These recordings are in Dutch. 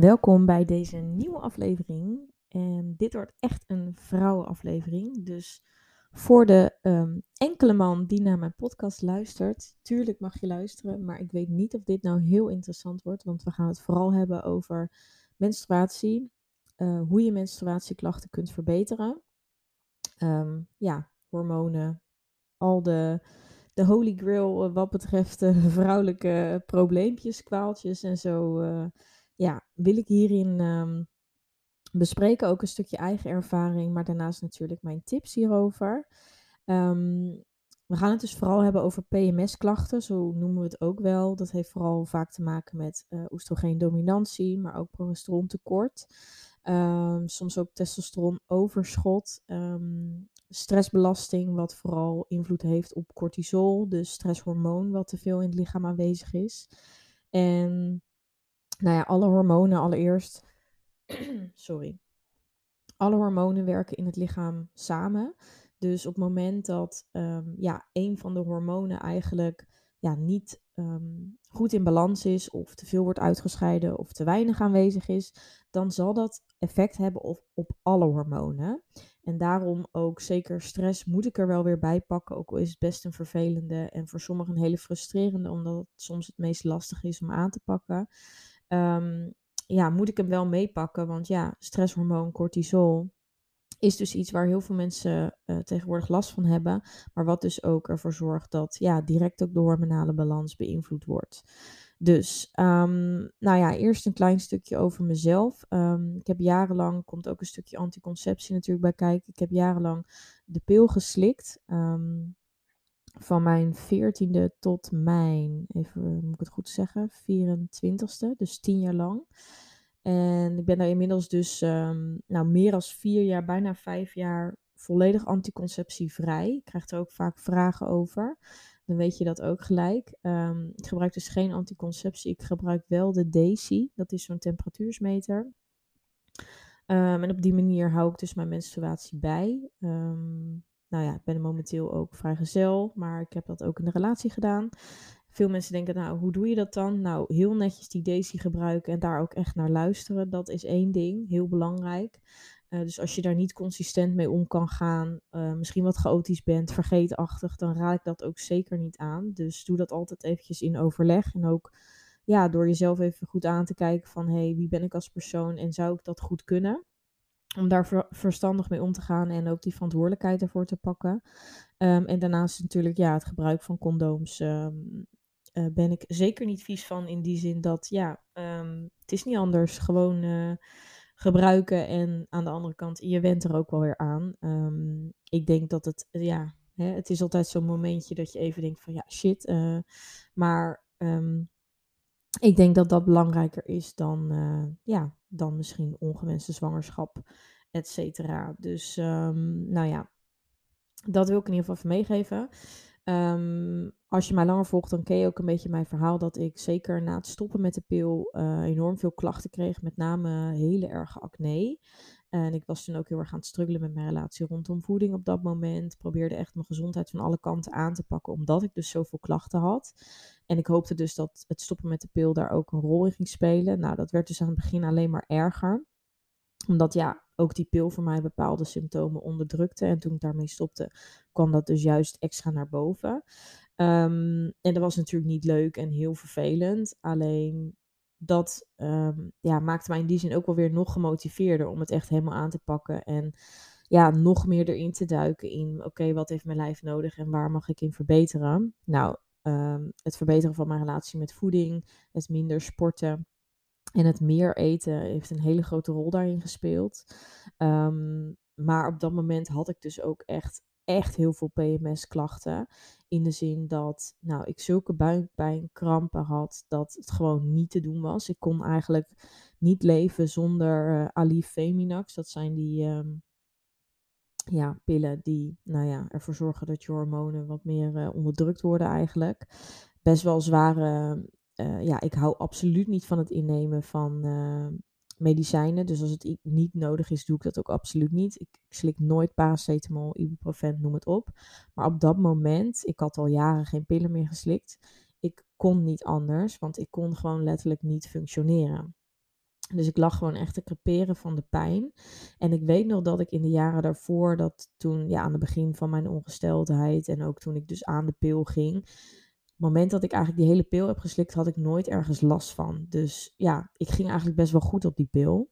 Welkom bij deze nieuwe aflevering. En dit wordt echt een vrouwenaflevering. Dus voor de ehm, enkele man die naar mijn podcast luistert, tuurlijk mag je luisteren. Maar ik weet niet of dit nou heel interessant wordt. Want we gaan het vooral hebben over menstruatie. eh, hoe je menstruatieklachten kunt verbeteren. Ehm, ja, hormonen. Al de, de holy grail eh, wat betreft eh, vrouwelijke probleempjes, kwaaltjes en zo. Ja, wil ik hierin ehm, bespreken. Ook een stukje eigen ervaring, maar daarnaast natuurlijk mijn tips hierover. Ehm, we gaan het dus vooral hebben over PMS-klachten, zo noemen we het ook wel. Dat heeft vooral vaak te maken met eh oestrogeendominantie, maar ook progesterontekort. Ehm, soms ook testosteronoverschot, ehm, stressbelasting, wat vooral invloed heeft op cortisol, dus stresshormoon, wat te veel in het lichaam aanwezig is. En nou ja, alle hormonen allereerst. Sorry. Alle hormonen werken in het lichaam samen. Dus op het moment dat ehm, ja, een van de hormonen eigenlijk ja, niet ehm, goed in balans is, of te veel wordt uitgescheiden, of te weinig aanwezig is, dan zal dat effect hebben op, op alle hormonen. En daarom ook zeker stress moet ik er wel weer bij pakken, ook al is het best een vervelende en voor sommigen een hele frustrerende, omdat het soms het meest lastig is om aan te pakken. Ehm, ja, moet ik hem wel meepakken, want ja, stresshormoon cortisol is dus iets waar heel veel mensen eh, tegenwoordig last van hebben, maar wat dus ook ervoor zorgt dat ja, direct ook de hormonale balans beïnvloed wordt. Dus, ehm, nou ja, eerst een klein stukje over mezelf. Ehm, ik heb jarenlang, komt ook een stukje anticonceptie natuurlijk bij kijken. Ik heb jarenlang de pil geslikt. Van mijn 14e tot mijn, even moet ik het goed zeggen, 24ste, dus 10 jaar lang. En ik ben daar inmiddels dus ehm, nou, meer dan vier jaar, bijna vijf jaar volledig anticonceptievrij. Ik krijg er ook vaak vragen over. Dan weet je dat ook gelijk. Ehm, ik gebruik dus geen anticonceptie. Ik gebruik wel de Daisy. Dat is zo'n temperatuursmeter. Ehm, en op die manier hou ik dus mijn menstruatie bij. Ehm, nou ja, ik ben momenteel ook vrijgezel, maar ik heb dat ook in de relatie gedaan. Veel mensen denken, nou, hoe doe je dat dan? Nou, heel netjes die Daisy gebruiken en daar ook echt naar luisteren. Dat is één ding, heel belangrijk. Uh, dus als je daar niet consistent mee om kan gaan, uh, misschien wat chaotisch bent, vergeetachtig, dan raad ik dat ook zeker niet aan. Dus doe dat altijd eventjes in overleg en ook ja, door jezelf even goed aan te kijken van, hé, hey, wie ben ik als persoon en zou ik dat goed kunnen? Om daar ver verstandig mee om te gaan en ook die verantwoordelijkheid ervoor te pakken. Um, en daarnaast natuurlijk ja, het gebruik van condooms. Um, ben ik zeker niet vies van in die zin dat ja, um, het is niet anders. Gewoon uh, gebruiken en aan de andere kant, je went er ook wel weer aan. ik denk dat het, ja, hè, het is altijd zo'n momentje dat je even denkt van ja, shit. Uh, maar ik denk dat dat belangrijker is dan, ja, dan misschien ongewenste zwangerschap, et cetera. Dus um, nou ja, dat wil ik in ieder geval even meegeven. Um, als je mij langer volgt, dan ken je ook een beetje mijn verhaal dat ik zeker na het stoppen met de pil uh, enorm veel klachten kreeg, met name hele erge acne. En ik was toen ook heel erg aan het struggelen met mijn relatie rondom voeding op dat moment. Probeerde echt mijn gezondheid van alle kanten aan te pakken, omdat ik dus zoveel klachten had. En ik hoopte dus dat het stoppen met de pil daar ook een rol in ging spelen. Nou, dat werd dus aan het begin alleen maar erger. Omdat ja, ook die pil voor mij bepaalde symptomen onderdrukte. En toen ik daarmee stopte, kwam dat dus juist extra naar boven. Um, en dat was natuurlijk niet leuk en heel vervelend. Alleen dat um, ja, maakte mij in die zin ook wel weer nog gemotiveerder om het echt helemaal aan te pakken. En ja, nog meer erin te duiken in, oké, wat heeft mijn lijf nodig en waar mag ik in verbeteren? Nou, um, het verbeteren van mijn relatie met voeding, het minder sporten en het meer eten heeft een hele grote rol daarin gespeeld. Um, maar op dat moment had ik dus ook echt, echt heel veel PMS-klachten. In de zin dat nou, ik zulke buikpijnkrampen had dat het gewoon niet te doen was. Ik kon eigenlijk niet leven zonder uh, Feminax. Dat zijn die um, ja, pillen die nou ja, ervoor zorgen dat je hormonen wat meer uh, onderdrukt worden eigenlijk. Best wel zware... Uh, ja, ik hou absoluut niet van het innemen van medicijnen. Dus als het niet nodig is, doe ik dat ook absoluut niet. Ik, ik slik nooit paracetamol, ibuprofen, noem het op. Maar op dat moment, ik had al jaren geen pillen meer geslikt. Ik kon niet anders, want ik kon gewoon letterlijk niet functioneren. Dus ik lag gewoon echt te creperen van de pijn. En ik weet nog dat ik in de jaren daarvoor, dat toen, ja, aan het begin van mijn ongesteldheid en ook toen ik dus aan de pil ging, het moment dat ik eigenlijk die hele pil heb geslikt, had ik nooit ergens last van. Dus ja, ik ging eigenlijk best wel goed op die pil.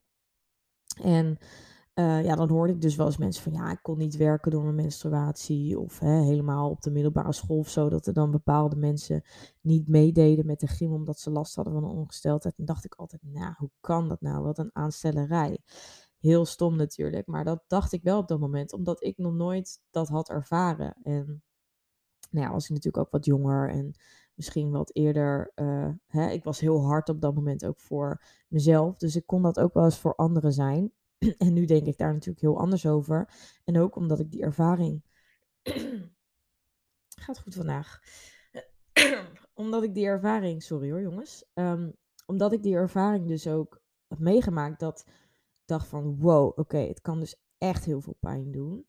En uh, ja, dan hoorde ik dus wel eens mensen van ja, ik kon niet werken door mijn menstruatie. Of hè, helemaal op de middelbare school of zo. Dat er dan bepaalde mensen niet meededen met de gym omdat ze last hadden van een ongesteldheid. En dacht ik altijd, nou, hoe kan dat nou? Wat een aanstellerij. Heel stom natuurlijk. Maar dat dacht ik wel op dat moment, omdat ik nog nooit dat had ervaren. En nou ja, was ik natuurlijk ook wat jonger en misschien wat eerder. Uh, hè, ik was heel hard op dat moment ook voor mezelf. Dus ik kon dat ook wel eens voor anderen zijn. En nu denk ik daar natuurlijk heel anders over. En ook omdat ik die ervaring. Gaat goed vandaag. omdat ik die ervaring. Sorry hoor, jongens. Um, omdat ik die ervaring dus ook heb meegemaakt. Dat ik dacht van: wow, oké, het kan dus echt heel veel pijn doen.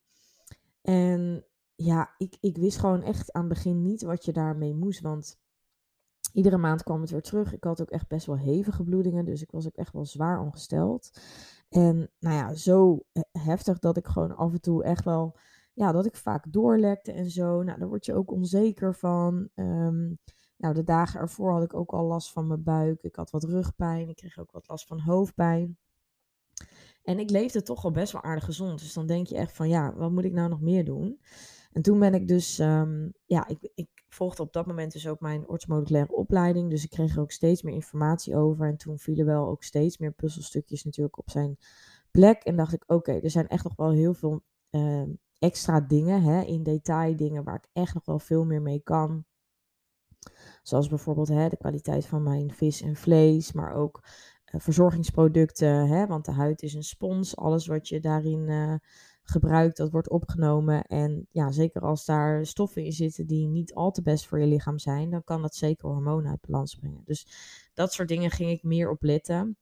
En ja, ik, ik wist gewoon echt aan het begin niet wat je daarmee moest. Want iedere maand kwam het weer terug. Ik had ook echt best wel hevige bloedingen. Dus ik was ook echt wel zwaar ongesteld. En nou ja, zo heftig dat ik gewoon af en toe echt wel, ja, dat ik vaak doorlekte en zo. Nou, daar word je ook onzeker van. Ehm, nou, de dagen ervoor had ik ook al last van mijn buik. Ik had wat rugpijn. Ik kreeg ook wat last van hoofdpijn. En ik leefde toch al best wel aardig gezond. Dus dan denk je echt van, ja, wat moet ik nou nog meer doen? En toen ben ik dus, um, ja, ik, ik volgde op dat moment dus ook mijn orthomoleculaire opleiding. Dus ik kreeg er ook steeds meer informatie over. En toen vielen wel ook steeds meer puzzelstukjes natuurlijk op zijn plek. En dacht ik, oké, er zijn echt nog wel heel veel uh, extra dingen, hè, in detail dingen waar ik echt nog wel veel meer mee kan. Zoals bijvoorbeeld hè, de kwaliteit van mijn vis en vlees, maar ook uh, verzorgingsproducten. Hè, want de huid is een spons. Alles wat je daarin uh, gebruikt, dat wordt opgenomen. En ja, zeker als daar stoffen in zitten die niet al te best voor je lichaam zijn, dan kan dat zeker hormonen uit balans brengen. Dus dat soort dingen ging ik meer op letten.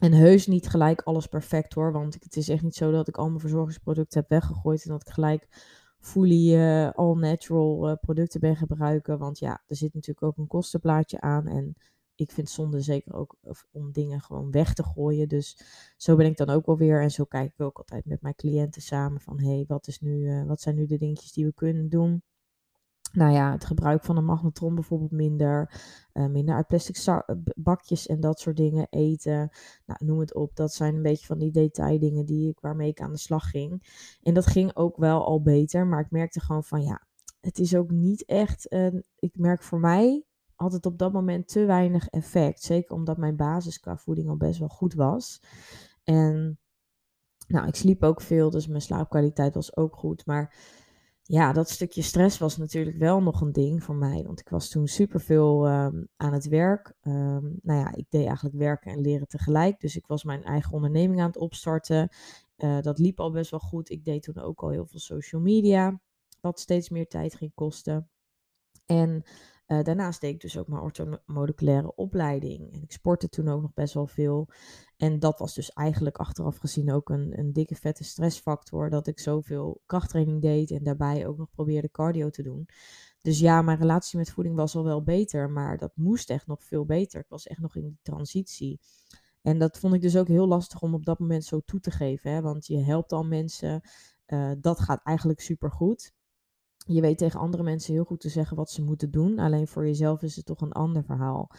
En heus niet gelijk alles perfect hoor, want het is echt niet zo dat ik al mijn verzorgingsproducten heb weggegooid en dat ik gelijk fully uh, all natural uh, producten ben gebruiken. Want ja, er zit natuurlijk ook een kostenplaatje aan en ik vind zonde zeker ook om dingen gewoon weg te gooien. Dus zo ben ik dan ook alweer. En zo kijk ik ook altijd met mijn cliënten samen van hé, hey, wat, is nu, uh, wat zijn nu de dingetjes die we kunnen doen? Nou ja, het gebruik van een magnetron bijvoorbeeld minder. Uh, minder uit plastic bakjes en dat soort dingen eten. Nou, noem het op. Dat zijn een beetje van die detaildingen die ik, waarmee ik aan de slag ging. En dat ging ook wel al beter. Maar ik merkte gewoon van ja, het is ook niet echt. Uh, ik merk voor mij had het op dat moment te weinig effect. Zeker omdat mijn basis al best wel goed was. En nou, ik sliep ook veel, dus mijn slaapkwaliteit was ook goed. Maar ja, dat stukje stress was natuurlijk wel nog een ding voor mij. Want ik was toen superveel um, aan het werk. Um, nou ja, ik deed eigenlijk werken en leren tegelijk. Dus ik was mijn eigen onderneming aan het opstarten. Uh, dat liep al best wel goed. Ik deed toen ook al heel veel social media. Wat steeds meer tijd ging kosten. En uh, daarnaast deed ik dus ook mijn orthomoleculaire opleiding. En ik sportte toen ook nog best wel veel. En dat was dus eigenlijk achteraf gezien ook een, een dikke vette stressfactor. Dat ik zoveel krachttraining deed en daarbij ook nog probeerde cardio te doen. Dus ja, mijn relatie met voeding was al wel beter. Maar dat moest echt nog veel beter. Ik was echt nog in die transitie. En dat vond ik dus ook heel lastig om op dat moment zo toe te geven. Hè? Want je helpt al mensen. Uh, dat gaat eigenlijk super goed je weet tegen andere mensen heel goed te zeggen wat ze moeten doen. Alleen voor jezelf is het toch een ander verhaal.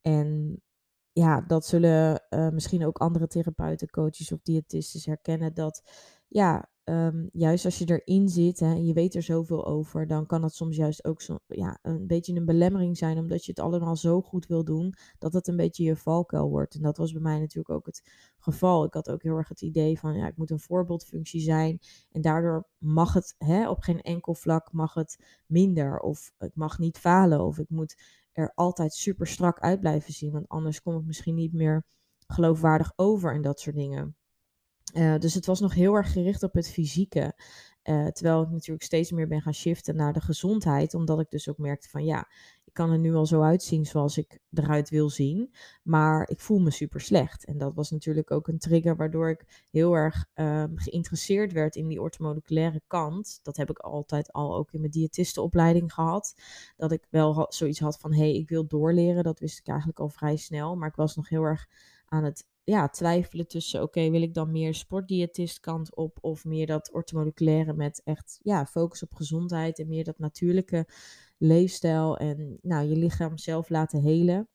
En ja, dat zullen uh, misschien ook andere therapeuten, coaches of diëtisten herkennen. Dat ja, um, juist als je erin zit hè, en je weet er zoveel over, dan kan het soms juist ook zo, ja, een beetje een belemmering zijn, omdat je het allemaal zo goed wil doen, dat het een beetje je valkuil wordt. En dat was bij mij natuurlijk ook het geval. Ik had ook heel erg het idee van, ja, ik moet een voorbeeldfunctie zijn en daardoor mag het hè, op geen enkel vlak mag het minder of ik mag niet falen of ik moet er altijd super strak uit blijven zien, want anders kom ik misschien niet meer geloofwaardig over en dat soort dingen. Uh, dus het was nog heel erg gericht op het fysieke. Uh, terwijl ik natuurlijk steeds meer ben gaan shiften naar de gezondheid. Omdat ik dus ook merkte van ja, ik kan er nu al zo uitzien zoals ik eruit wil zien. Maar ik voel me super slecht. En dat was natuurlijk ook een trigger waardoor ik heel erg uh, geïnteresseerd werd in die orthomoleculaire kant. Dat heb ik altijd al ook in mijn diëtistenopleiding gehad. Dat ik wel zoiets had van hé, hey, ik wil doorleren. Dat wist ik eigenlijk al vrij snel. Maar ik was nog heel erg aan het ja, twijfelen tussen, oké, wil ik dan meer sportdiëtist kant op of meer dat ortomoleculaire met echt, ja, focus op gezondheid en meer dat natuurlijke leefstijl en, nou, je lichaam zelf laten helen.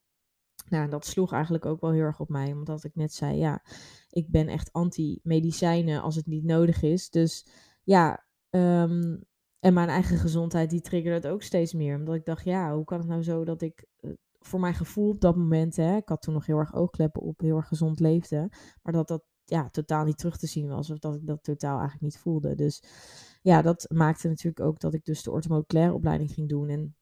Nou, dat sloeg eigenlijk ook wel heel erg op mij, omdat ik net zei, ja, ik ben echt anti-medicijnen als het niet nodig is. Dus ja, ehm, en mijn eigen gezondheid, die triggerde het ook steeds meer. Omdat ik dacht, ja, hoe kan het nou zo dat ik eh, voor mijn gevoel op dat moment, hè, ik had toen nog heel erg oogkleppen op, heel erg gezond leefde, maar dat dat ja, totaal niet terug te zien was, of dat ik dat totaal eigenlijk niet voelde. Dus ja, dat maakte natuurlijk ook dat ik dus de orthomoleculaire opleiding ging doen. En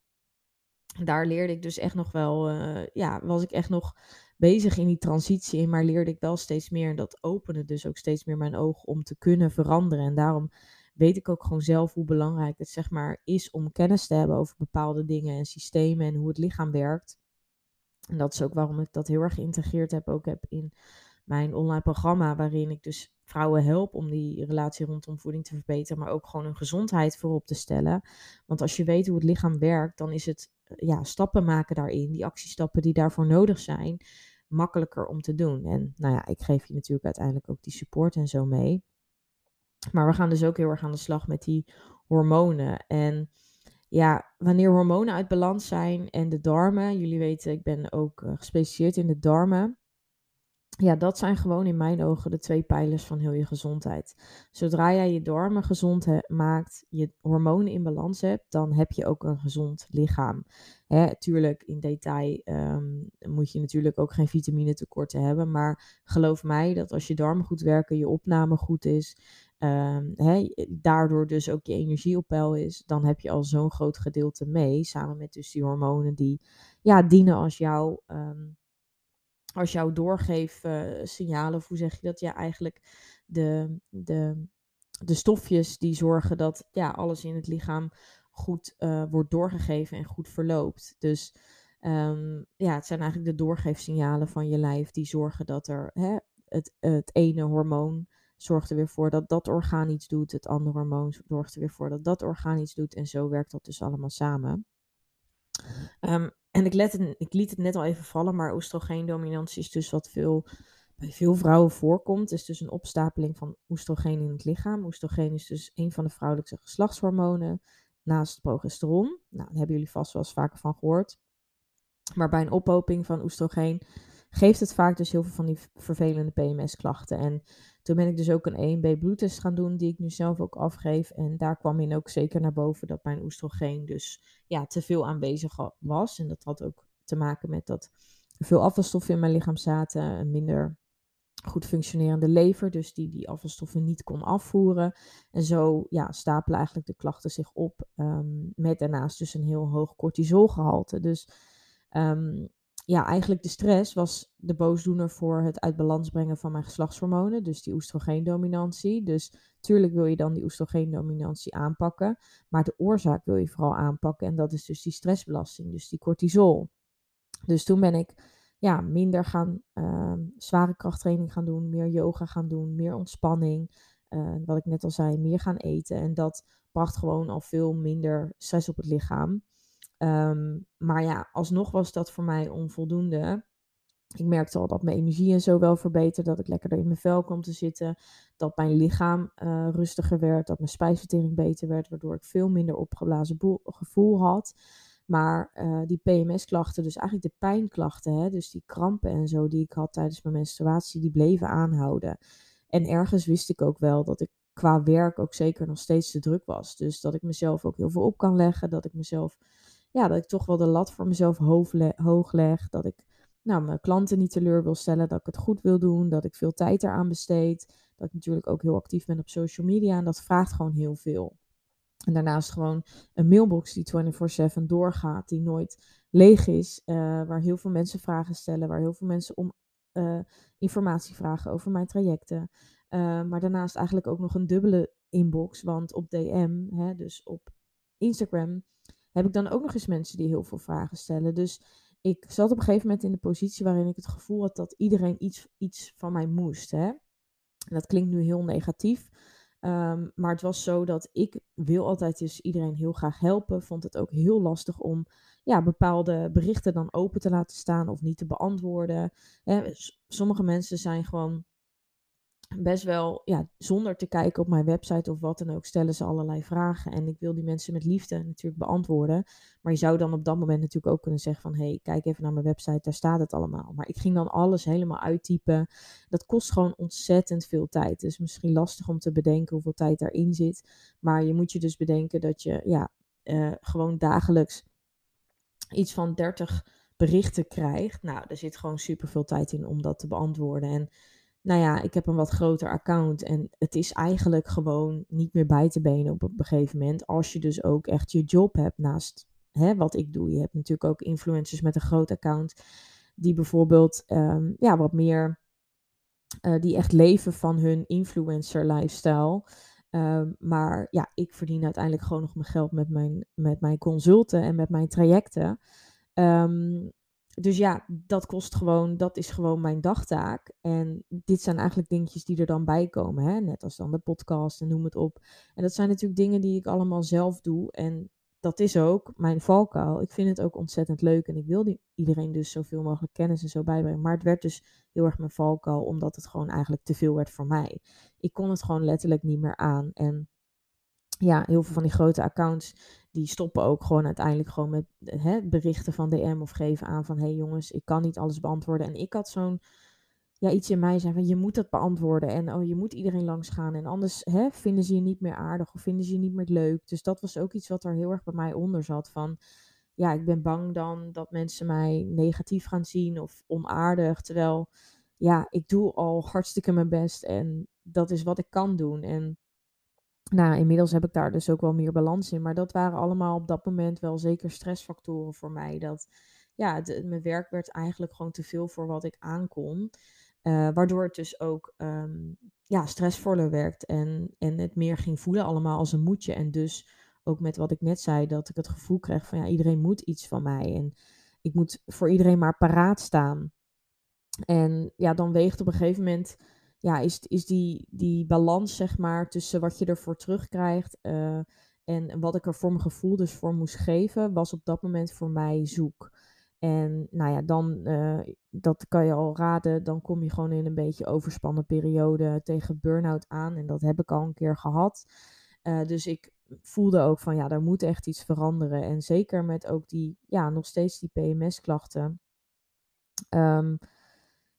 daar leerde ik dus echt nog wel, uh, ja, was ik echt nog bezig in die transitie maar leerde ik wel steeds meer. En dat opende dus ook steeds meer mijn oog om te kunnen veranderen. En daarom weet ik ook gewoon zelf hoe belangrijk het zeg maar is om kennis te hebben over bepaalde dingen en systemen en hoe het lichaam werkt. En dat is ook waarom ik dat heel erg geïntegreerd heb, ook heb in mijn online programma, waarin ik dus vrouwen help om die relatie rondom voeding te verbeteren, maar ook gewoon hun gezondheid voorop te stellen. Want als je weet hoe het lichaam werkt, dan is het ja, stappen maken daarin, die actiestappen die daarvoor nodig zijn, makkelijker om te doen. En nou ja, ik geef je natuurlijk uiteindelijk ook die support en zo mee. Maar we gaan dus ook heel erg aan de slag met die hormonen. En ja, wanneer hormonen uit balans zijn en de darmen, jullie weten, ik ben ook uh, gespecialiseerd in de darmen ja, dat zijn gewoon in mijn ogen de twee pijlers van heel je gezondheid. Zodra jij je darmen gezond maakt, je hormonen in balans hebt, dan heb je ook een gezond lichaam. Hè, tuurlijk, in detail um, moet je natuurlijk ook geen vitamine tekorten hebben. Maar geloof mij dat als je darmen goed werken, je opname goed is, um, daardoor dus ook je energie op peil is, dan heb je al zo'n groot gedeelte mee. Samen met dus die hormonen die ja, dienen als jouw. Um, als jouw doorgeefsignalen, uh, of hoe zeg je dat? Ja, eigenlijk de, de, de stofjes die zorgen dat ja, alles in het lichaam goed uh, wordt doorgegeven en goed verloopt. Dus um, ja, het zijn eigenlijk de doorgeefsignalen van je lijf die zorgen dat er hè, het, het ene hormoon zorgt er weer voor dat dat orgaan iets doet, het andere hormoon zorgt er weer voor dat dat orgaan iets doet en zo werkt dat dus allemaal samen. Um, en ik, let ik liet het net al even vallen, maar oestrogeendominantie is dus wat veel, bij veel vrouwen voorkomt. Is dus een opstapeling van oestrogeen in het lichaam. Oestrogeen is dus een van de vrouwelijke geslachtshormonen naast progesteron. Nou, daar hebben jullie vast wel eens vaker van gehoord. Maar bij een ophoping van oestrogeen geeft het vaak dus heel veel van die vervelende PMS-klachten. En toen ben ik dus ook een EMB bloedtest gaan doen, die ik nu zelf ook afgeef. En daar kwam in ook zeker naar boven dat mijn oestrogeen dus ja, te veel aanwezig was. En dat had ook te maken met dat veel afvalstoffen in mijn lichaam zaten, een minder goed functionerende lever, dus die die afvalstoffen niet kon afvoeren. En zo ja, stapelen eigenlijk de klachten zich op, um, met daarnaast dus een heel hoog cortisolgehalte. Dus um, ja, eigenlijk de stress was de boosdoener voor het uit balans brengen van mijn geslachtshormonen, dus die oestrogeendominantie. Dus tuurlijk wil je dan die oestrogeendominantie aanpakken, maar de oorzaak wil je vooral aanpakken en dat is dus die stressbelasting, dus die cortisol. Dus toen ben ik ja, minder gaan, uh, zware krachttraining gaan doen, meer yoga gaan doen, meer ontspanning, uh, wat ik net al zei, meer gaan eten en dat bracht gewoon al veel minder stress op het lichaam. Um, maar ja, alsnog was dat voor mij onvoldoende. Ik merkte al dat mijn energie en zo wel verbeterde, dat ik lekkerder in mijn vel kwam te zitten, dat mijn lichaam uh, rustiger werd, dat mijn spijsvertering beter werd, waardoor ik veel minder opgeblazen gevoel had. Maar uh, die PMS-klachten, dus eigenlijk de pijnklachten, hè, dus die krampen en zo die ik had tijdens mijn menstruatie, die bleven aanhouden. En ergens wist ik ook wel dat ik qua werk ook zeker nog steeds te druk was. Dus dat ik mezelf ook heel veel op kan leggen, dat ik mezelf ja, dat ik toch wel de lat voor mezelf hoog leg. Dat ik nou, mijn klanten niet teleur wil stellen. Dat ik het goed wil doen. Dat ik veel tijd eraan besteed. Dat ik natuurlijk ook heel actief ben op social media. En dat vraagt gewoon heel veel. En daarnaast gewoon een mailbox die 24/7 doorgaat. Die nooit leeg is. Uh, waar heel veel mensen vragen stellen. Waar heel veel mensen om uh, informatie vragen over mijn trajecten. Uh, maar daarnaast eigenlijk ook nog een dubbele inbox. Want op DM, hè, dus op Instagram, heb ik dan ook nog eens mensen die heel veel vragen stellen. Dus ik zat op een gegeven moment in de positie waarin ik het gevoel had dat iedereen iets, iets van mij moest. Hè? En dat klinkt nu heel negatief. Um, maar het was zo dat ik wil altijd dus iedereen heel graag helpen. Vond het ook heel lastig om ja, bepaalde berichten dan open te laten staan of niet te beantwoorden. Hè, sommige mensen zijn gewoon best wel, ja, zonder te kijken op mijn website of wat dan ook, stellen ze allerlei vragen. En ik wil die mensen met liefde natuurlijk beantwoorden. Maar je zou dan op dat moment natuurlijk ook kunnen zeggen van, hé, hey, kijk even naar mijn website, daar staat het allemaal. Maar ik ging dan alles helemaal uittypen. Dat kost gewoon ontzettend veel tijd. Dus misschien lastig om te bedenken hoeveel tijd daarin zit. Maar je moet je dus bedenken dat je, ja, uh, gewoon dagelijks iets van 30 berichten krijgt. Nou, er zit gewoon super veel tijd in om dat te beantwoorden. En nou ja, ik heb een wat groter account en het is eigenlijk gewoon niet meer bij te benen op een gegeven moment. Als je dus ook echt je job hebt naast hè, wat ik doe. Je hebt natuurlijk ook influencers met een groot account die bijvoorbeeld um, ja, wat meer, uh, die echt leven van hun influencer lifestyle. Um, maar ja, ik verdien uiteindelijk gewoon nog mijn geld met mijn, met mijn consulten en met mijn trajecten. Um, dus ja, dat kost gewoon, dat is gewoon mijn dagtaak. En dit zijn eigenlijk dingetjes die er dan bij komen. Hè? Net als dan de podcast en noem het op. En dat zijn natuurlijk dingen die ik allemaal zelf doe. En dat is ook mijn valkuil. Ik vind het ook ontzettend leuk. En ik wil iedereen dus zoveel mogelijk kennis en zo bijbrengen. Maar het werd dus heel erg mijn valkuil. Omdat het gewoon eigenlijk te veel werd voor mij. Ik kon het gewoon letterlijk niet meer aan. En ja, heel veel van die grote accounts, die stoppen ook gewoon uiteindelijk gewoon met hè, berichten van DM of geven aan van, hé hey jongens, ik kan niet alles beantwoorden. En ik had zo'n, ja, iets in mij zei van, je moet dat beantwoorden en oh, je moet iedereen langs gaan. En anders hè, vinden ze je niet meer aardig of vinden ze je niet meer leuk. Dus dat was ook iets wat er heel erg bij mij onder zat van, ja, ik ben bang dan dat mensen mij negatief gaan zien of onaardig. Terwijl, ja, ik doe al hartstikke mijn best en dat is wat ik kan doen. En nou, inmiddels heb ik daar dus ook wel meer balans in. Maar dat waren allemaal op dat moment wel zeker stressfactoren voor mij. Dat ja, mijn werk werd eigenlijk gewoon te veel voor wat ik aankon. Uh, waardoor het dus ook um, ja, stressvoller werkt en, en het meer ging voelen allemaal als een moedje. En dus ook met wat ik net zei, dat ik het gevoel kreeg van ja, iedereen moet iets van mij. En ik moet voor iedereen maar paraat staan. En ja, dan weegt op een gegeven moment ja, is, is die, die balans, zeg maar, tussen wat je ervoor terugkrijgt uh, en wat ik er voor mijn gevoel dus voor moest geven, was op dat moment voor mij zoek. En nou ja, dan, uh, dat kan je al raden, dan kom je gewoon in een beetje overspannen periode tegen burn-out aan. En dat heb ik al een keer gehad. Uh, dus ik voelde ook van ja, er moet echt iets veranderen. En zeker met ook die, ja, nog steeds die PMS-klachten. Um,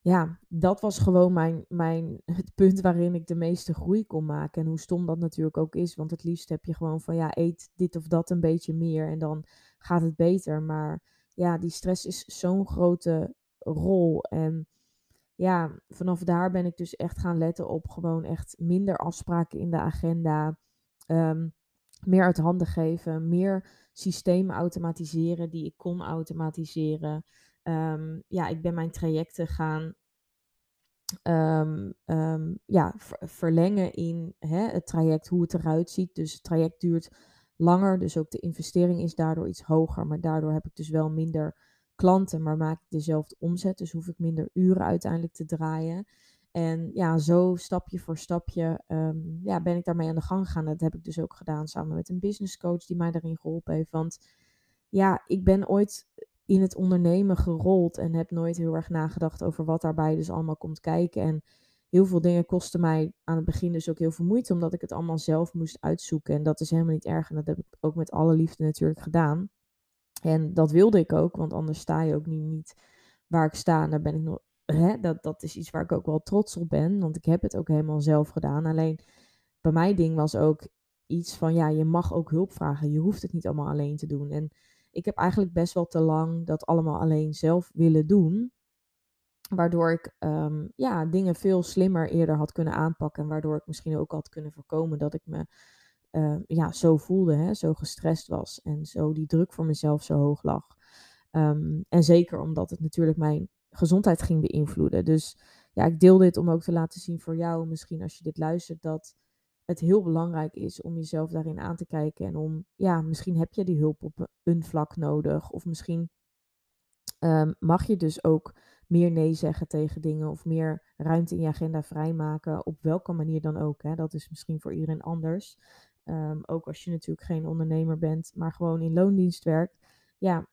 ja, dat was gewoon mijn, mijn, het punt waarin ik de meeste groei kon maken. En hoe stom dat natuurlijk ook is. Want het liefst heb je gewoon van ja, eet dit of dat een beetje meer en dan gaat het beter. Maar ja, die stress is zo'n grote rol. En ja, vanaf daar ben ik dus echt gaan letten op gewoon echt minder afspraken in de agenda. Um, meer uit handen geven, meer systemen automatiseren die ik kon automatiseren. Um, ja, ik ben mijn trajecten gaan um, um, ja, verlengen in hè, het traject, hoe het eruit ziet. Dus het traject duurt langer, dus ook de investering is daardoor iets hoger. Maar daardoor heb ik dus wel minder klanten, maar maak ik dezelfde omzet. Dus hoef ik minder uren uiteindelijk te draaien. En ja, zo stapje voor stapje ja, ben ik daarmee aan de gang gegaan. Dat heb ik dus ook gedaan samen met een business coach die mij daarin geholpen heeft. Want ja, ik ben ooit in het ondernemen gerold en heb nooit heel erg nagedacht over wat daarbij dus allemaal komt kijken. En heel veel dingen kosten mij aan het begin dus ook heel veel moeite, omdat ik het allemaal zelf moest uitzoeken. En dat is helemaal niet erg. En dat heb ik ook met alle liefde natuurlijk gedaan. En dat wilde ik ook, want anders sta je ook niet, niet waar ik sta. En daar ben ik nog, hè, dat, dat is iets waar ik ook wel trots op ben, want ik heb het ook helemaal zelf gedaan. Alleen bij mij ding was ook iets van, ja, je mag ook hulp vragen. Je hoeft het niet allemaal alleen te doen. En ik heb eigenlijk best wel te lang dat allemaal alleen zelf willen doen. Waardoor ik um, ja, dingen veel slimmer eerder had kunnen aanpakken. En waardoor ik misschien ook had kunnen voorkomen dat ik me uh, ja, zo voelde, hè, zo gestrest was. En zo die druk voor mezelf zo hoog lag. Um, en zeker omdat het natuurlijk mijn gezondheid ging beïnvloeden. Dus ja, ik deel dit om ook te laten zien voor jou, misschien als je dit luistert, dat het heel belangrijk is om jezelf daarin aan te kijken. En om, ja, misschien heb je die hulp op een vlak nodig. Of misschien um, mag je dus ook meer nee zeggen tegen dingen. Of meer ruimte in je agenda vrijmaken. Op welke manier dan ook. Hè. Dat is misschien voor iedereen anders. Um, ook als je natuurlijk geen ondernemer bent, maar gewoon in loondienst werkt. Ja,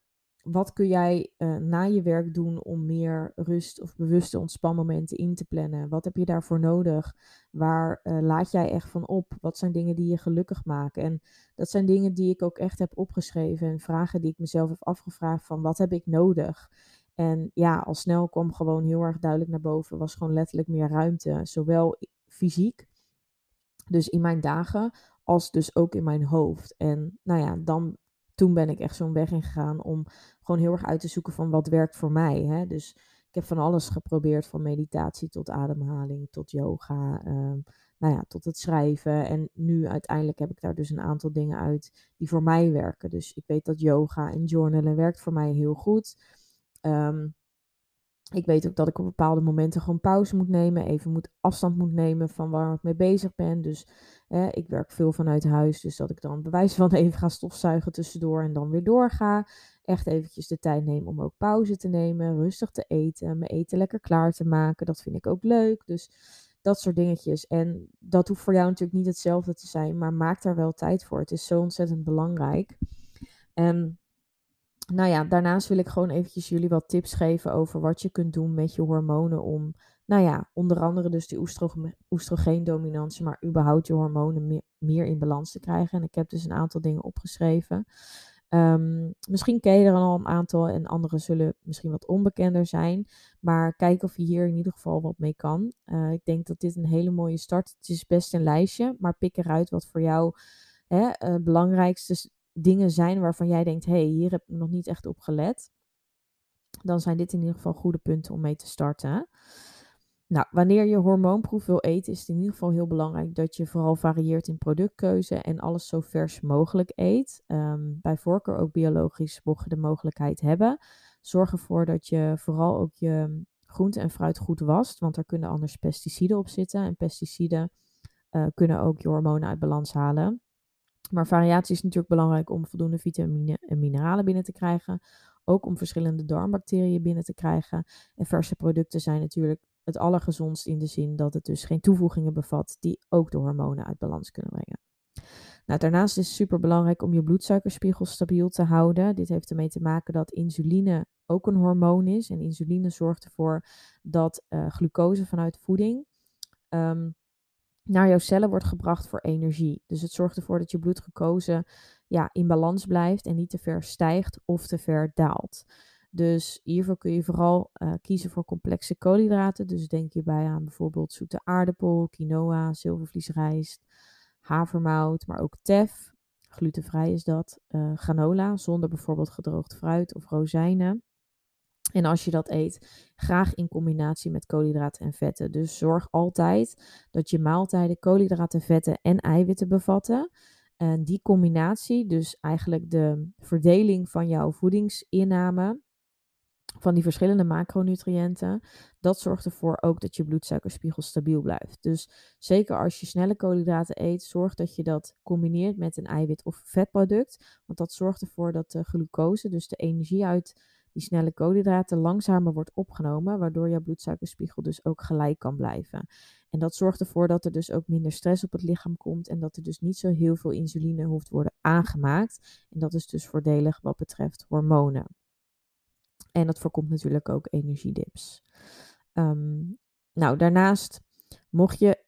wat kun jij uh, na je werk doen om meer rust of bewuste ontspanmomenten in te plannen? Wat heb je daarvoor nodig? Waar uh, laat jij echt van op? Wat zijn dingen die je gelukkig maken? En dat zijn dingen die ik ook echt heb opgeschreven en vragen die ik mezelf heb afgevraagd van wat heb ik nodig? En ja, al snel kwam gewoon heel erg duidelijk naar boven, was gewoon letterlijk meer ruimte, zowel fysiek, dus in mijn dagen, als dus ook in mijn hoofd. En nou ja, dan toen ben ik echt zo'n weg ingegaan om gewoon heel erg uit te zoeken van wat werkt voor mij. Hè? Dus ik heb van alles geprobeerd, van meditatie tot ademhaling, tot yoga, um, nou ja, tot het schrijven. En nu uiteindelijk heb ik daar dus een aantal dingen uit die voor mij werken. Dus ik weet dat yoga en journalen werkt voor mij heel goed. Um, ik weet ook dat ik op bepaalde momenten gewoon pauze moet nemen, even moet afstand moet nemen van waar ik mee bezig ben. Dus ik werk veel vanuit huis, dus dat ik dan bewijs van even ga stofzuigen tussendoor en dan weer doorga. Echt eventjes de tijd nemen om ook pauze te nemen, rustig te eten, mijn eten lekker klaar te maken. Dat vind ik ook leuk. Dus dat soort dingetjes. En dat hoeft voor jou natuurlijk niet hetzelfde te zijn, maar maak daar wel tijd voor. Het is zo ontzettend belangrijk. En nou ja, daarnaast wil ik gewoon eventjes jullie wat tips geven over wat je kunt doen met je hormonen om, nou ja, onder andere dus die oestrogeendominantie, maar überhaupt je hormonen meer, in balans te krijgen. En ik heb dus een aantal dingen opgeschreven. Um, misschien ken je er al een aantal en andere zullen misschien wat onbekender zijn. Maar kijk of je hier in ieder geval wat mee kan. Uh, ik denk dat dit een hele mooie start. Het is best een lijstje, maar pik eruit wat voor jou het uh, belangrijkste dingen zijn waarvan jij denkt: hé, hey, hier heb ik nog niet echt op gelet, dan zijn dit in ieder geval goede punten om mee te starten. Nou, wanneer je hormoonproef wil eten, is het in ieder geval heel belangrijk dat je vooral varieert in productkeuze en alles zo vers mogelijk eet. Um, bij voorkeur ook biologisch, mocht je de mogelijkheid hebben. Zorg ervoor dat je vooral ook je groente en fruit goed wast, want er kunnen anders pesticiden op zitten. En pesticiden uh, kunnen ook je hormonen uit balans halen. Maar variatie is natuurlijk belangrijk om voldoende vitamine en mineralen binnen te krijgen. Ook om verschillende darmbacteriën binnen te krijgen. En verse producten zijn natuurlijk het allergezondst in de zin dat het dus geen toevoegingen bevat die ook de hormonen uit balans kunnen brengen. Nou, daarnaast is het super belangrijk om je bloedsuikerspiegel stabiel te houden. Dit heeft ermee te maken dat insuline ook een hormoon is. En insuline zorgt ervoor dat uh, glucose vanuit voeding um, naar jouw cellen wordt gebracht voor energie. Dus het zorgt ervoor dat je bloedglucose ja, in balans blijft en niet te ver stijgt of te ver daalt. Dus hiervoor kun je vooral uh, kiezen voor complexe koolhydraten. Dus denk hierbij aan bijvoorbeeld zoete aardappel, quinoa, zilvervliesrijst, havermout, maar ook tef. Glutenvrij is dat. Uh, granola, zonder bijvoorbeeld gedroogd fruit of rozijnen. En als je dat eet, graag in combinatie met koolhydraten en vetten. Dus zorg altijd dat je maaltijden koolhydraten, vetten en eiwitten bevatten. En die combinatie, dus eigenlijk de verdeling van jouw voedingsinname, van die verschillende macronutriënten, dat zorgt ervoor ook dat je bloedsuikerspiegel stabiel blijft. Dus zeker als je snelle koolhydraten eet, zorg dat je dat combineert met een eiwit of vetproduct. Want dat zorgt ervoor dat de glucose, dus de energie uit die snelle koolhydraten langzamer wordt opgenomen, waardoor jouw bloedsuikerspiegel dus ook gelijk kan blijven. En dat zorgt ervoor dat er dus ook minder stress op het lichaam komt en dat er dus niet zo heel veel insuline hoeft worden aangemaakt. En dat is dus voordelig wat betreft hormonen. En dat voorkomt natuurlijk ook energiedips. Um, nou, daarnaast, mocht je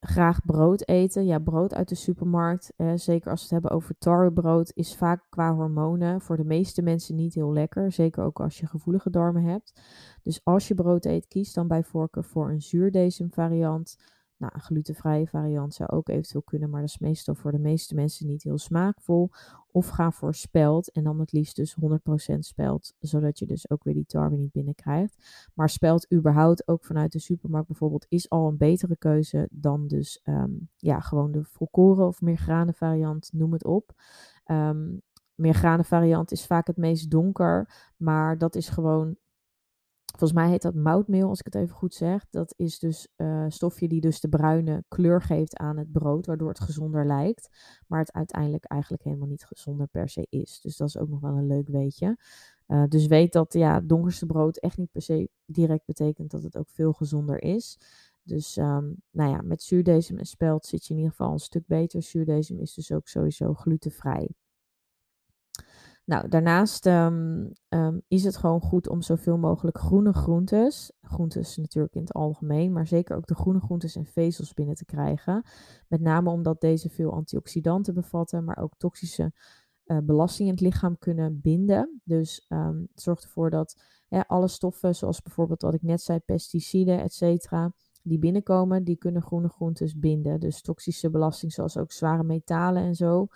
graag brood eten. Ja, brood uit de supermarkt, eh, zeker als we het hebben over tarwebrood, is vaak qua hormonen voor de meeste mensen niet heel lekker. Zeker ook als je gevoelige darmen hebt. Dus als je brood eet, kies dan bij voorkeur voor een zuurdesem variant. Nou, een glutenvrije variant zou ook eventueel kunnen, maar dat is meestal voor de meeste mensen niet heel smaakvol. Of ga voor spelt en dan het liefst dus 100% spelt, zodat je dus ook weer die tarwe niet binnenkrijgt. Maar spelt überhaupt ook vanuit de supermarkt bijvoorbeeld is al een betere keuze dan dus um, ja, gewoon de volkoren of meer granen variant, noem het op. Um, meer granen variant is vaak het meest donker, maar dat is gewoon Volgens mij heet dat moutmeel, als ik het even goed zeg. Dat is dus uh, stofje die dus de bruine kleur geeft aan het brood, waardoor het gezonder lijkt. Maar het uiteindelijk eigenlijk helemaal niet gezonder per se is. Dus dat is ook nog wel een leuk weetje. Uh, dus weet dat ja, donkerste brood echt niet per se direct betekent dat het ook veel gezonder is. Dus um, nou ja, met zuurdesem en spelt zit je in ieder geval een stuk beter. Zuurdesem is dus ook sowieso glutenvrij. Nou, daarnaast ehm, ehm, is het gewoon goed om zoveel mogelijk groene groentes, groentes natuurlijk in het algemeen, maar zeker ook de groene groentes en vezels binnen te krijgen. Met name omdat deze veel antioxidanten bevatten, maar ook toxische uh, belasting in het lichaam kunnen binden. Dus um, het zorgt ervoor dat alle stoffen, zoals bijvoorbeeld wat ik net zei, pesticiden, et cetera, die binnenkomen, die kunnen groene groentes binden. Dus toxische belasting, zoals ook zware metalen en zo.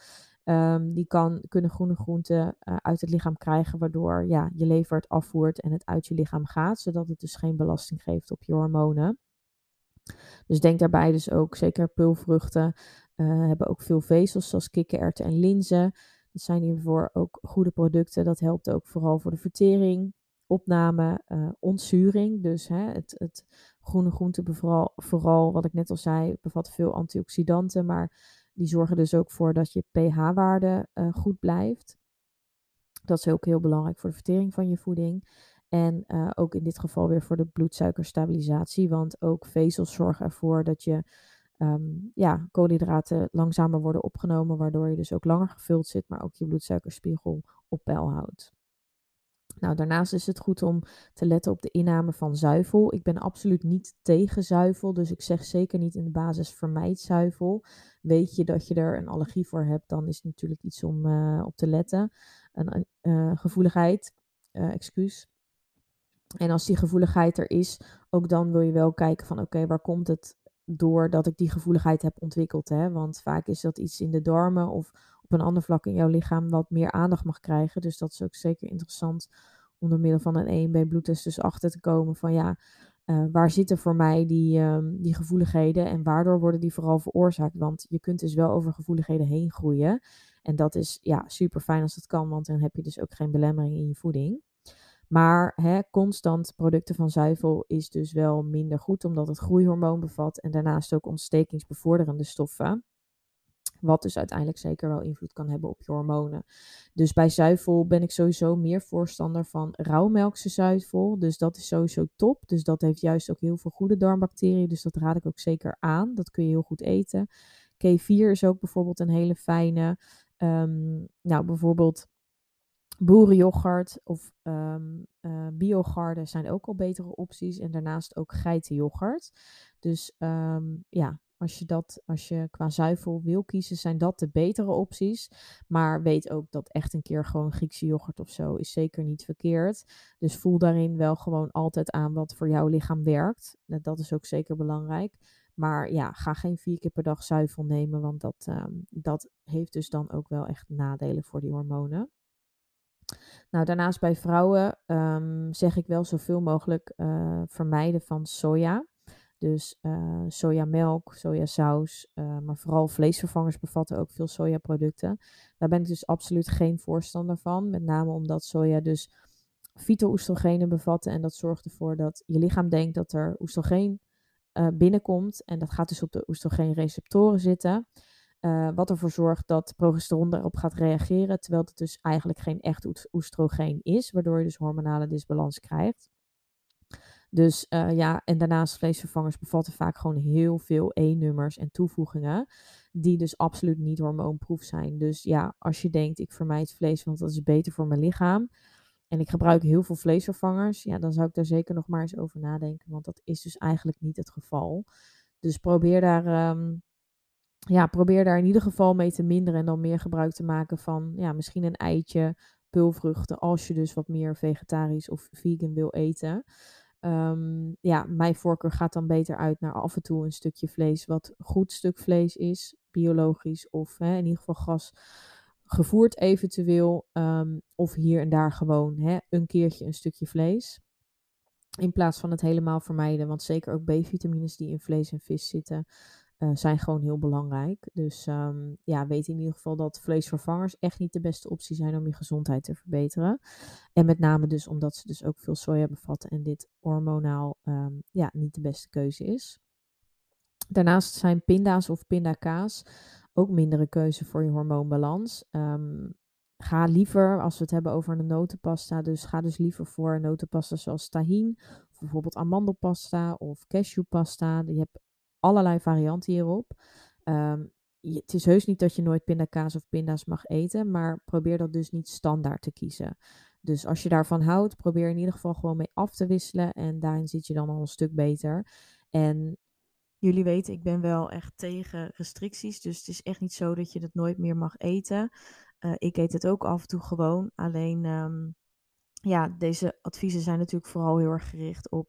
Um, die kan, kunnen groene groenten uh, uit het lichaam krijgen, waardoor ja, je lever het afvoert en het uit je lichaam gaat, zodat het dus geen belasting geeft op je hormonen. Dus denk daarbij dus ook, zeker pulvruchten uh, hebben ook veel vezels, zoals kikkererwten en linzen. Dat zijn hiervoor ook goede producten. Dat helpt ook vooral voor de vertering, opname, uh, ontzuring. Dus hè, het, het groene groente, vooral, vooral wat ik net al zei, bevat veel antioxidanten, maar die zorgen dus ook voor dat je pH-waarde uh, goed blijft. Dat is ook heel belangrijk voor de vertering van je voeding. En uh, ook in dit geval weer voor de bloedsuikerstabilisatie. Want ook vezels zorgen ervoor dat je um, ja, koolhydraten langzamer worden opgenomen. Waardoor je dus ook langer gevuld zit, maar ook je bloedsuikerspiegel op peil houdt. Nou, daarnaast is het goed om te letten op de inname van zuivel. Ik ben absoluut niet tegen zuivel, dus ik zeg zeker niet in de basis vermijd zuivel. Weet je dat je er een allergie voor hebt, dan is het natuurlijk iets om uh, op te letten. Een uh, gevoeligheid, uh, excuus. En als die gevoeligheid er is, ook dan wil je wel kijken van oké, waar komt het doordat ik die gevoeligheid heb ontwikkeld? Hè? Want vaak is dat iets in de darmen of op een ander vlak in jouw lichaam wat meer aandacht mag krijgen. Dus dat is ook zeker interessant om door middel van een EMB bloedtest dus achter te komen van ja, uh, waar zitten voor mij die, um, die gevoeligheden en waardoor worden die vooral veroorzaakt? Want je kunt dus wel over gevoeligheden heen groeien. En dat is ja, super fijn als dat kan, want dan heb je dus ook geen belemmering in je voeding. Maar hè, constant producten van zuivel is dus wel minder goed, omdat het groeihormoon bevat en daarnaast ook ontstekingsbevorderende stoffen. Wat dus uiteindelijk zeker wel invloed kan hebben op je hormonen. Dus bij zuivel ben ik sowieso meer voorstander van rauwmelkse zuivel. Dus dat is sowieso top. Dus dat heeft juist ook heel veel goede darmbacteriën. Dus dat raad ik ook zeker aan. Dat kun je heel goed eten. K4 is ook bijvoorbeeld een hele fijne. Um, nou, bijvoorbeeld boerenyoghurt of um, uh, biogarden zijn ook al betere opties. En daarnaast ook geitenyoghurt. Dus um, ja, als je, dat, als je qua zuivel wil kiezen, zijn dat de betere opties. Maar weet ook dat echt een keer gewoon Griekse yoghurt of zo is zeker niet verkeerd. Dus voel daarin wel gewoon altijd aan wat voor jouw lichaam werkt. Dat is ook zeker belangrijk. Maar ja, ga geen vier keer per dag zuivel nemen, want dat, um, dat heeft dus dan ook wel echt nadelen voor die hormonen. Nou, daarnaast bij vrouwen um, zeg ik wel zoveel mogelijk uh, vermijden van soja. Dus uh, sojamelk, sojasaus, uh, maar vooral vleesvervangers bevatten ook veel sojaproducten. Daar ben ik dus absoluut geen voorstander van. Met name omdat soja dus fyto-oestrogenen bevatten. En dat zorgt ervoor dat je lichaam denkt dat er oestrogeen uh, binnenkomt. En dat gaat dus op de oestrogeenreceptoren zitten. wat ervoor zorgt dat progesteron daarop gaat reageren. Terwijl het dus eigenlijk geen echt oestrogeen is. Waardoor je dus hormonale disbalans krijgt. Dus uh, ja, en daarnaast vleesvervangers bevatten vaak gewoon heel veel E-nummers en toevoegingen, die dus absoluut niet hormoonproef zijn. Dus ja, als je denkt, ik vermijd vlees, want dat is beter voor mijn lichaam, en ik gebruik heel veel vleesvervangers, ja, dan zou ik daar zeker nog maar eens over nadenken, want dat is dus eigenlijk niet het geval. Dus probeer daar, um, ja, probeer daar in ieder geval mee te minderen en dan meer gebruik te maken van, ja, misschien een eitje, pulvruchten, als je dus wat meer vegetarisch of vegan wil eten. Um, ja, mijn voorkeur gaat dan beter uit naar af en toe een stukje vlees, wat goed stuk vlees is, biologisch of hè, in ieder geval gas gevoerd eventueel. Um, of hier en daar gewoon hè, een keertje een stukje vlees. In plaats van het helemaal vermijden, want zeker ook B-vitamines die in vlees en vis zitten, uh, zijn gewoon heel belangrijk. Dus um, ja, weet in ieder geval dat vleesvervangers echt niet de beste optie zijn om je gezondheid te verbeteren. En met name dus omdat ze dus ook veel soja bevatten en dit hormonaal um, ja, niet de beste keuze is. Daarnaast zijn pinda's of pindakaas ook mindere keuze voor je hormoonbalans. Um, ga liever, als we het hebben over een notenpasta, dus ga dus liever voor notenpasta zoals tahin, bijvoorbeeld amandelpasta of cashewpasta. Je hebt allerlei varianten hierop. Um, het is heus niet dat je nooit pindakaas of pinda's mag eten, maar probeer dat dus niet standaard te kiezen. Dus als je daarvan houdt, probeer in ieder geval gewoon mee af te wisselen en daarin zit je dan al een stuk beter. En jullie weten, ik ben wel echt tegen restricties, dus het is echt niet zo dat je het nooit meer mag eten. Uh, ik eet het ook af en toe gewoon, alleen ehm, ja, deze adviezen zijn natuurlijk vooral heel erg gericht op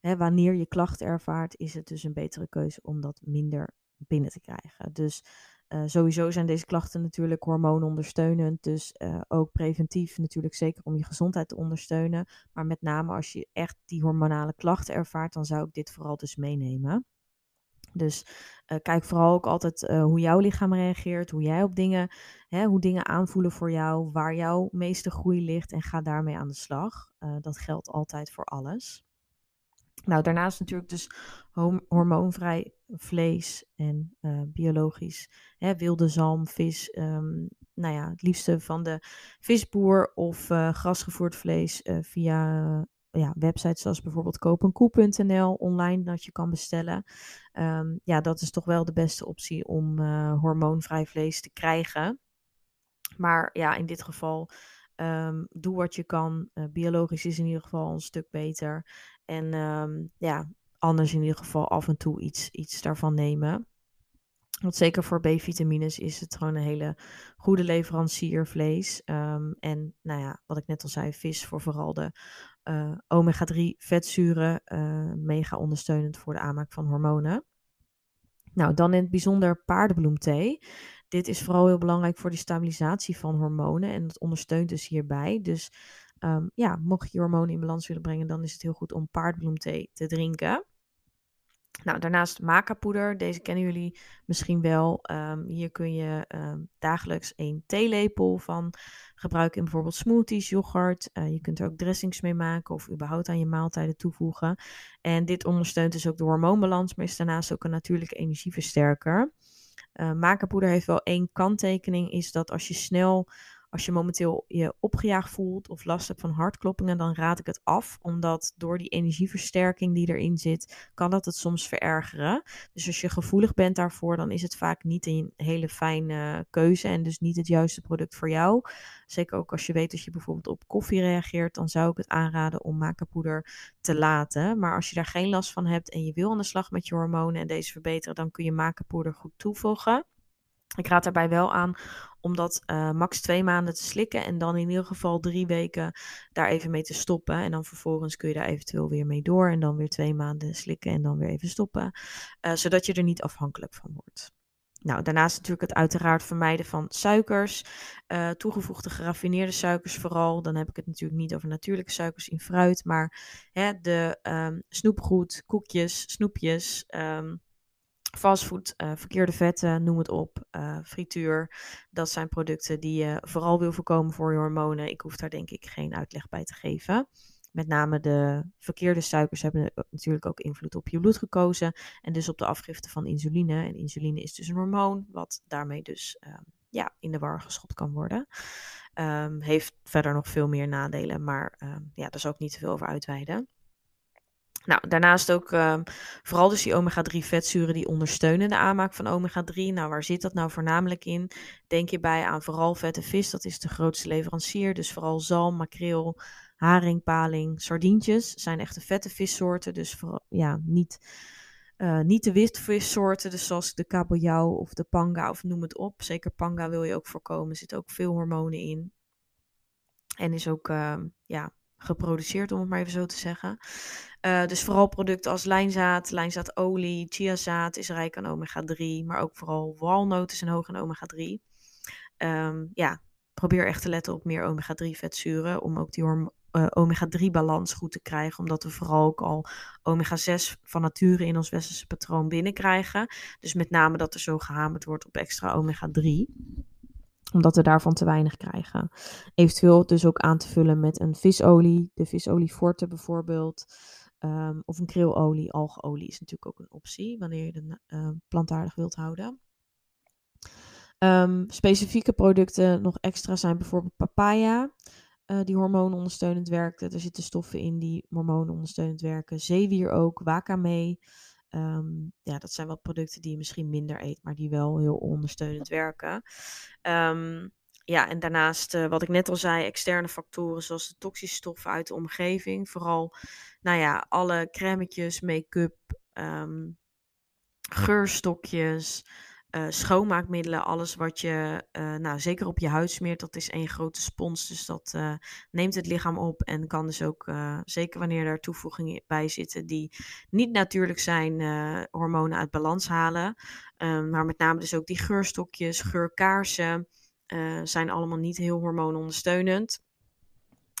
wanneer je klachten ervaart, is het dus een betere keuze om dat minder binnen te krijgen. Dus uh, sowieso zijn deze klachten natuurlijk hormoonondersteunend, dus uh, ook preventief natuurlijk zeker om je gezondheid te ondersteunen. Maar met name als je echt die hormonale klachten ervaart, dan zou ik dit vooral dus meenemen. Dus uh, kijk vooral ook altijd hoe jouw lichaam reageert, hoe jij op dingen, hè, hoe dingen aanvoelen voor jou, waar jouw meeste groei ligt en ga daarmee aan de slag. dat geldt altijd voor alles. Nou, daarnaast natuurlijk dus hormoonvrij vlees en uh, biologisch. Hè, wilde zalm, vis, um, nou ja, het liefste van de visboer of uh, grasgevoerd vlees uh, via ja, websites zoals bijvoorbeeld koopenkoe.nl online dat je kan bestellen. Um, ja, dat is toch wel de beste optie om hormoonvrij vlees te krijgen. Maar ja, in dit geval um, doe wat je kan. biologisch is in ieder geval een stuk beter. En um, ja, anders in ieder geval af en toe iets, iets daarvan nemen. Want zeker voor B-vitamines is het gewoon een hele goede leverancier vlees. Um, en nou ja, wat ik net al zei, vis voor vooral de uh, omega-3 vetzuren. Uh, mega ondersteunend voor de aanmaak van hormonen. Nou, dan in het bijzonder paardenbloemthee. Dit is vooral heel belangrijk voor de stabilisatie van hormonen en dat ondersteunt dus hierbij. Dus um, ja, mocht je je hormonen in balans willen brengen, dan is het heel goed om paardbloemthee te drinken. Nou, daarnaast maca-poeder. Deze kennen jullie misschien wel. Um, hier kun je um, dagelijks een theelepel van gebruiken in bijvoorbeeld smoothies, yoghurt. Uh, je kunt er ook dressings mee maken of überhaupt aan je maaltijden toevoegen. En dit ondersteunt dus ook de hormoonbalans, maar is daarnaast ook een natuurlijke energieversterker. Uh, maca-poeder heeft wel één kanttekening, is dat als je snel als je momenteel je opgejaagd voelt of last hebt van hartkloppingen, dan raad ik het af. Omdat door die energieversterking die erin zit, kan dat het soms verergeren. Dus als je gevoelig bent daarvoor, dan is het vaak niet een hele fijne keuze en dus niet het juiste product voor jou. Zeker ook als je weet dat je bijvoorbeeld op koffie reageert, dan zou ik het aanraden om macapoeder te laten. Maar als je daar geen last van hebt en je wil aan de slag met je hormonen en deze verbeteren, dan kun je macapoeder goed toevoegen. Ik raad daarbij wel aan om dat uh, max twee maanden te slikken en dan in ieder geval drie weken daar even mee te stoppen. En dan vervolgens kun je daar eventueel weer mee door en dan weer twee maanden slikken en dan weer even stoppen. Uh, zodat je er niet afhankelijk van wordt. Nou, daarnaast natuurlijk het uiteraard vermijden van suikers, uh, toegevoegde geraffineerde suikers vooral. Dan heb ik het natuurlijk niet over natuurlijke suikers in fruit, maar hè, de um, snoepgoed, koekjes, snoepjes, um, fastfood, uh, verkeerde vetten, noem het op, uh, frituur. Dat zijn producten die je vooral wil voorkomen voor je hormonen. Ik hoef daar denk ik geen uitleg bij te geven. Met name de verkeerde suikers hebben natuurlijk ook invloed op je bloedgekozen en dus op de afgifte van insuline. En insuline is dus een hormoon, wat daarmee dus um, ja, in de war geschopt kan worden. Um, heeft verder nog veel meer nadelen, maar um, ja, daar zal ik niet te veel over uitweiden. Nou, daarnaast ook uh, vooral dus die omega-3 vetzuren die ondersteunen de aanmaak van omega-3. Nou, waar zit dat nou voornamelijk in? Denk je bij aan vooral vette vis, dat is de grootste leverancier. Dus vooral zalm, makreel, haring, paling, sardientjes zijn echte vette vissoorten. Dus vooral, ja, niet, uh, niet de witvissoorten, dus zoals de kabeljauw of de panga of noem het op. Zeker panga wil je ook voorkomen, er zitten ook veel hormonen in. En is ook, uh, ja, geproduceerd, om het maar even zo te zeggen. Uh, dus vooral producten als lijnzaad, lijnzaadolie, chiazaad is rijk aan omega-3, maar ook vooral walnoten zijn hoog in omega-3. Um, ehm, ja, probeer echt te letten op meer omega-3 vetzuren om ook die uh, omega-3 balans goed te krijgen, omdat we vooral ook al omega-6 van nature in ons westerse patroon binnenkrijgen. Dus met name dat er zo gehamerd wordt op extra omega-3 omdat we daarvan te weinig krijgen. Eventueel dus ook aan te vullen met een visolie, de visolie forte bijvoorbeeld. Um, of een krilolie, algeolie is natuurlijk ook een optie wanneer je de uh, plantaardig wilt houden. Um, specifieke producten nog extra zijn bijvoorbeeld papaya, uh, die hormoonondersteunend werkt. Er zitten stoffen in die hormoonondersteunend werken. Zeewier ook, wakame, Ehm, ja, dat zijn wel producten die je misschien minder eet, maar die wel heel ondersteunend werken. Ehm, ja, en daarnaast, uh, wat ik net al zei, externe factoren zoals de toxische stoffen uit de omgeving. Vooral, nou ja, alle crèmetjes, make-up, um, geurstokjes, uh, schoonmaakmiddelen, alles wat je uh, nou, zeker op je huid smeert, dat is één grote spons. Dus dat uh, neemt het lichaam op en kan dus ook, zeker wanneer er toevoegingen bij zitten die niet natuurlijk zijn, hormonen uit balans halen. Um, maar met name dus ook die geurstokjes, geurkaarsen, zijn allemaal niet heel hormoonondersteunend.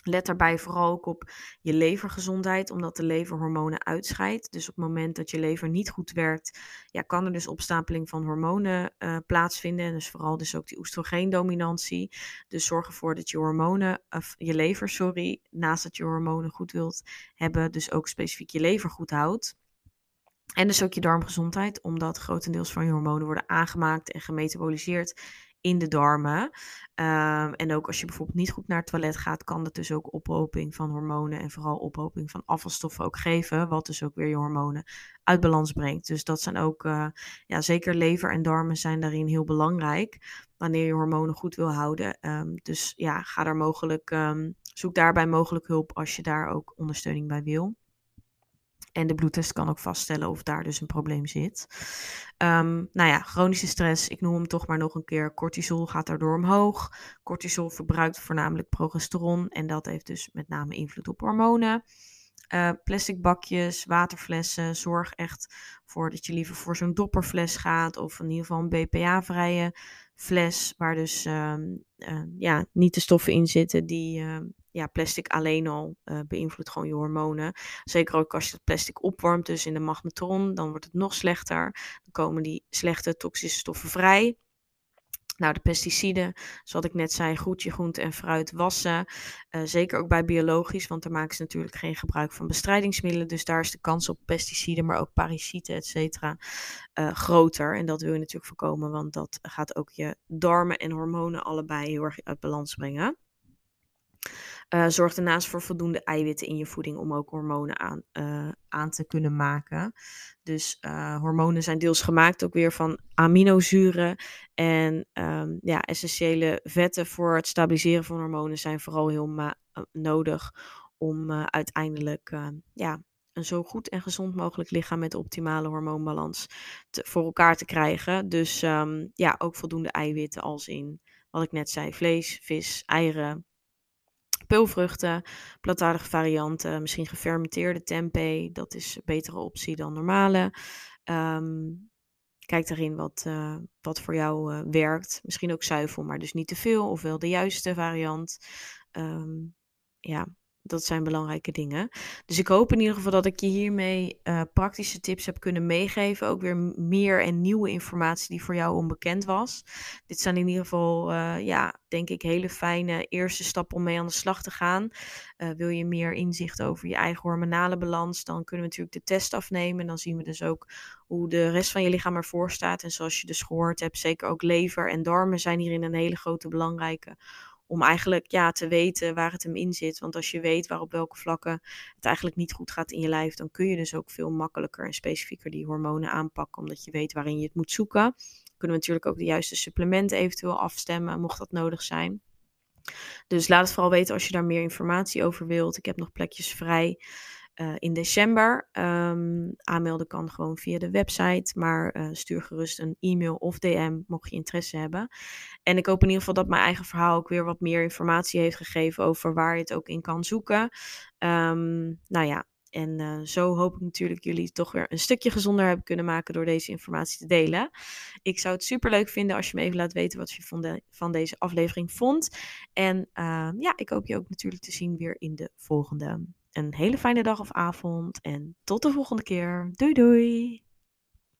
Let daarbij vooral ook op je levergezondheid, omdat de lever hormonen uitscheidt. Dus op het moment dat je lever niet goed werkt, ja, kan er dus opstapeling van hormonen uh, plaatsvinden. En dus vooral dus ook die oestrogeendominantie. Dus zorg ervoor dat je hormonen, of je lever, sorry, naast dat je hormonen goed wilt hebben, dus ook specifiek je lever goed houdt. En dus ook je darmgezondheid, omdat grotendeels van je hormonen worden aangemaakt en gemetaboliseerd in de darmen. Um, en ook als je bijvoorbeeld niet goed naar het toilet gaat, kan dat dus ook ophoping van hormonen en vooral ophoping van afvalstoffen ook geven, wat dus ook weer je hormonen uit balans brengt. Dus dat zijn ook, uh, ja, zeker lever en darmen zijn daarin heel belangrijk, wanneer je hormonen goed wil houden. Um, dus ja, ga daar mogelijk, um, zoek daarbij mogelijk hulp als je daar ook ondersteuning bij wil. En de bloedtest kan ook vaststellen of daar dus een probleem zit. Um, nou ja, chronische stress, ik noem hem toch maar nog een keer. Cortisol gaat daardoor omhoog. Cortisol verbruikt voornamelijk progesteron en dat heeft dus met name invloed op hormonen. Uh, plastic bakjes, waterflessen. Zorg echt voor dat je liever voor zo'n dopperfles gaat. Of in ieder geval een BPA-vrije fles. Waar dus um, uh, ja, niet de stoffen in zitten die, ja, plastic alleen al uh, beïnvloedt gewoon je hormonen. Zeker ook als je het plastic opwarmt, dus in de magnetron, dan wordt het nog slechter. Dan komen die slechte toxische stoffen vrij. Nou, de pesticiden, zoals ik net zei, goed je groente en fruit wassen. Uh, zeker ook bij biologisch, want daar maken ze natuurlijk geen gebruik van bestrijdingsmiddelen. Dus daar is de kans op pesticiden, maar ook parasieten, et cetera, uh, groter. En dat wil je natuurlijk voorkomen, want dat gaat ook je darmen en hormonen allebei heel erg uit balans brengen. Uh, zorg daarnaast voor voldoende eiwitten in je voeding om ook hormonen aan, uh, aan te kunnen maken. Dus uh, hormonen zijn deels gemaakt ook weer van aminozuren. En um, ja, essentiële vetten voor het stabiliseren van hormonen zijn vooral heel nodig om uiteindelijk ja, een zo goed en gezond mogelijk lichaam met optimale hormoonbalans te, voor elkaar te krijgen. Dus um, ja, ook voldoende eiwitten als in wat ik net zei: vlees, vis, eieren peulvruchten, plantaardige varianten, misschien gefermenteerde tempeh. Dat is een betere optie dan normale. Um, kijk daarin wat, uh, wat voor jou uh, werkt. Misschien ook zuivel, maar dus niet te veel. Of wel de juiste variant. Um, ja, dat zijn belangrijke dingen. Dus ik hoop in ieder geval dat ik je hiermee uh, praktische tips heb kunnen meegeven. Ook weer meer en nieuwe informatie die voor jou onbekend was. Dit zijn in ieder geval, uh, ja, denk ik, hele fijne eerste stappen om mee aan de slag te gaan. Uh, wil je meer inzicht over je eigen hormonale balans, dan kunnen we natuurlijk de test afnemen. En dan zien we dus ook hoe de rest van je lichaam ervoor staat. En zoals je dus gehoord hebt, zeker ook lever en darmen zijn hierin een hele grote belangrijke om eigenlijk ja, te weten waar het hem in zit. Want als je weet waar op welke vlakken het eigenlijk niet goed gaat in je lijf, dan kun je dus ook veel makkelijker en specifieker die hormonen aanpakken, omdat je weet waarin je het moet zoeken. Kunnen we natuurlijk ook de juiste supplementen eventueel afstemmen, mocht dat nodig zijn. Dus laat het vooral weten als je daar meer informatie over wilt. Ik heb nog plekjes vrij uh, in december. Um, aanmelden kan gewoon via de website, maar uh, stuur gerust een e-mail of DM mocht je interesse hebben. En ik hoop in ieder geval dat mijn eigen verhaal ook weer wat meer informatie heeft gegeven over waar je het ook in kan zoeken. Um, nou ja, en uh, zo hoop ik natuurlijk jullie toch weer een stukje gezonder hebben kunnen maken door deze informatie te delen. Ik zou het super leuk vinden als je me even laat weten wat je van, van deze aflevering vond. En uh, ja, ik hoop je ook natuurlijk te zien weer in de volgende. Een hele fijne dag of avond en tot de volgende keer. Doei doei!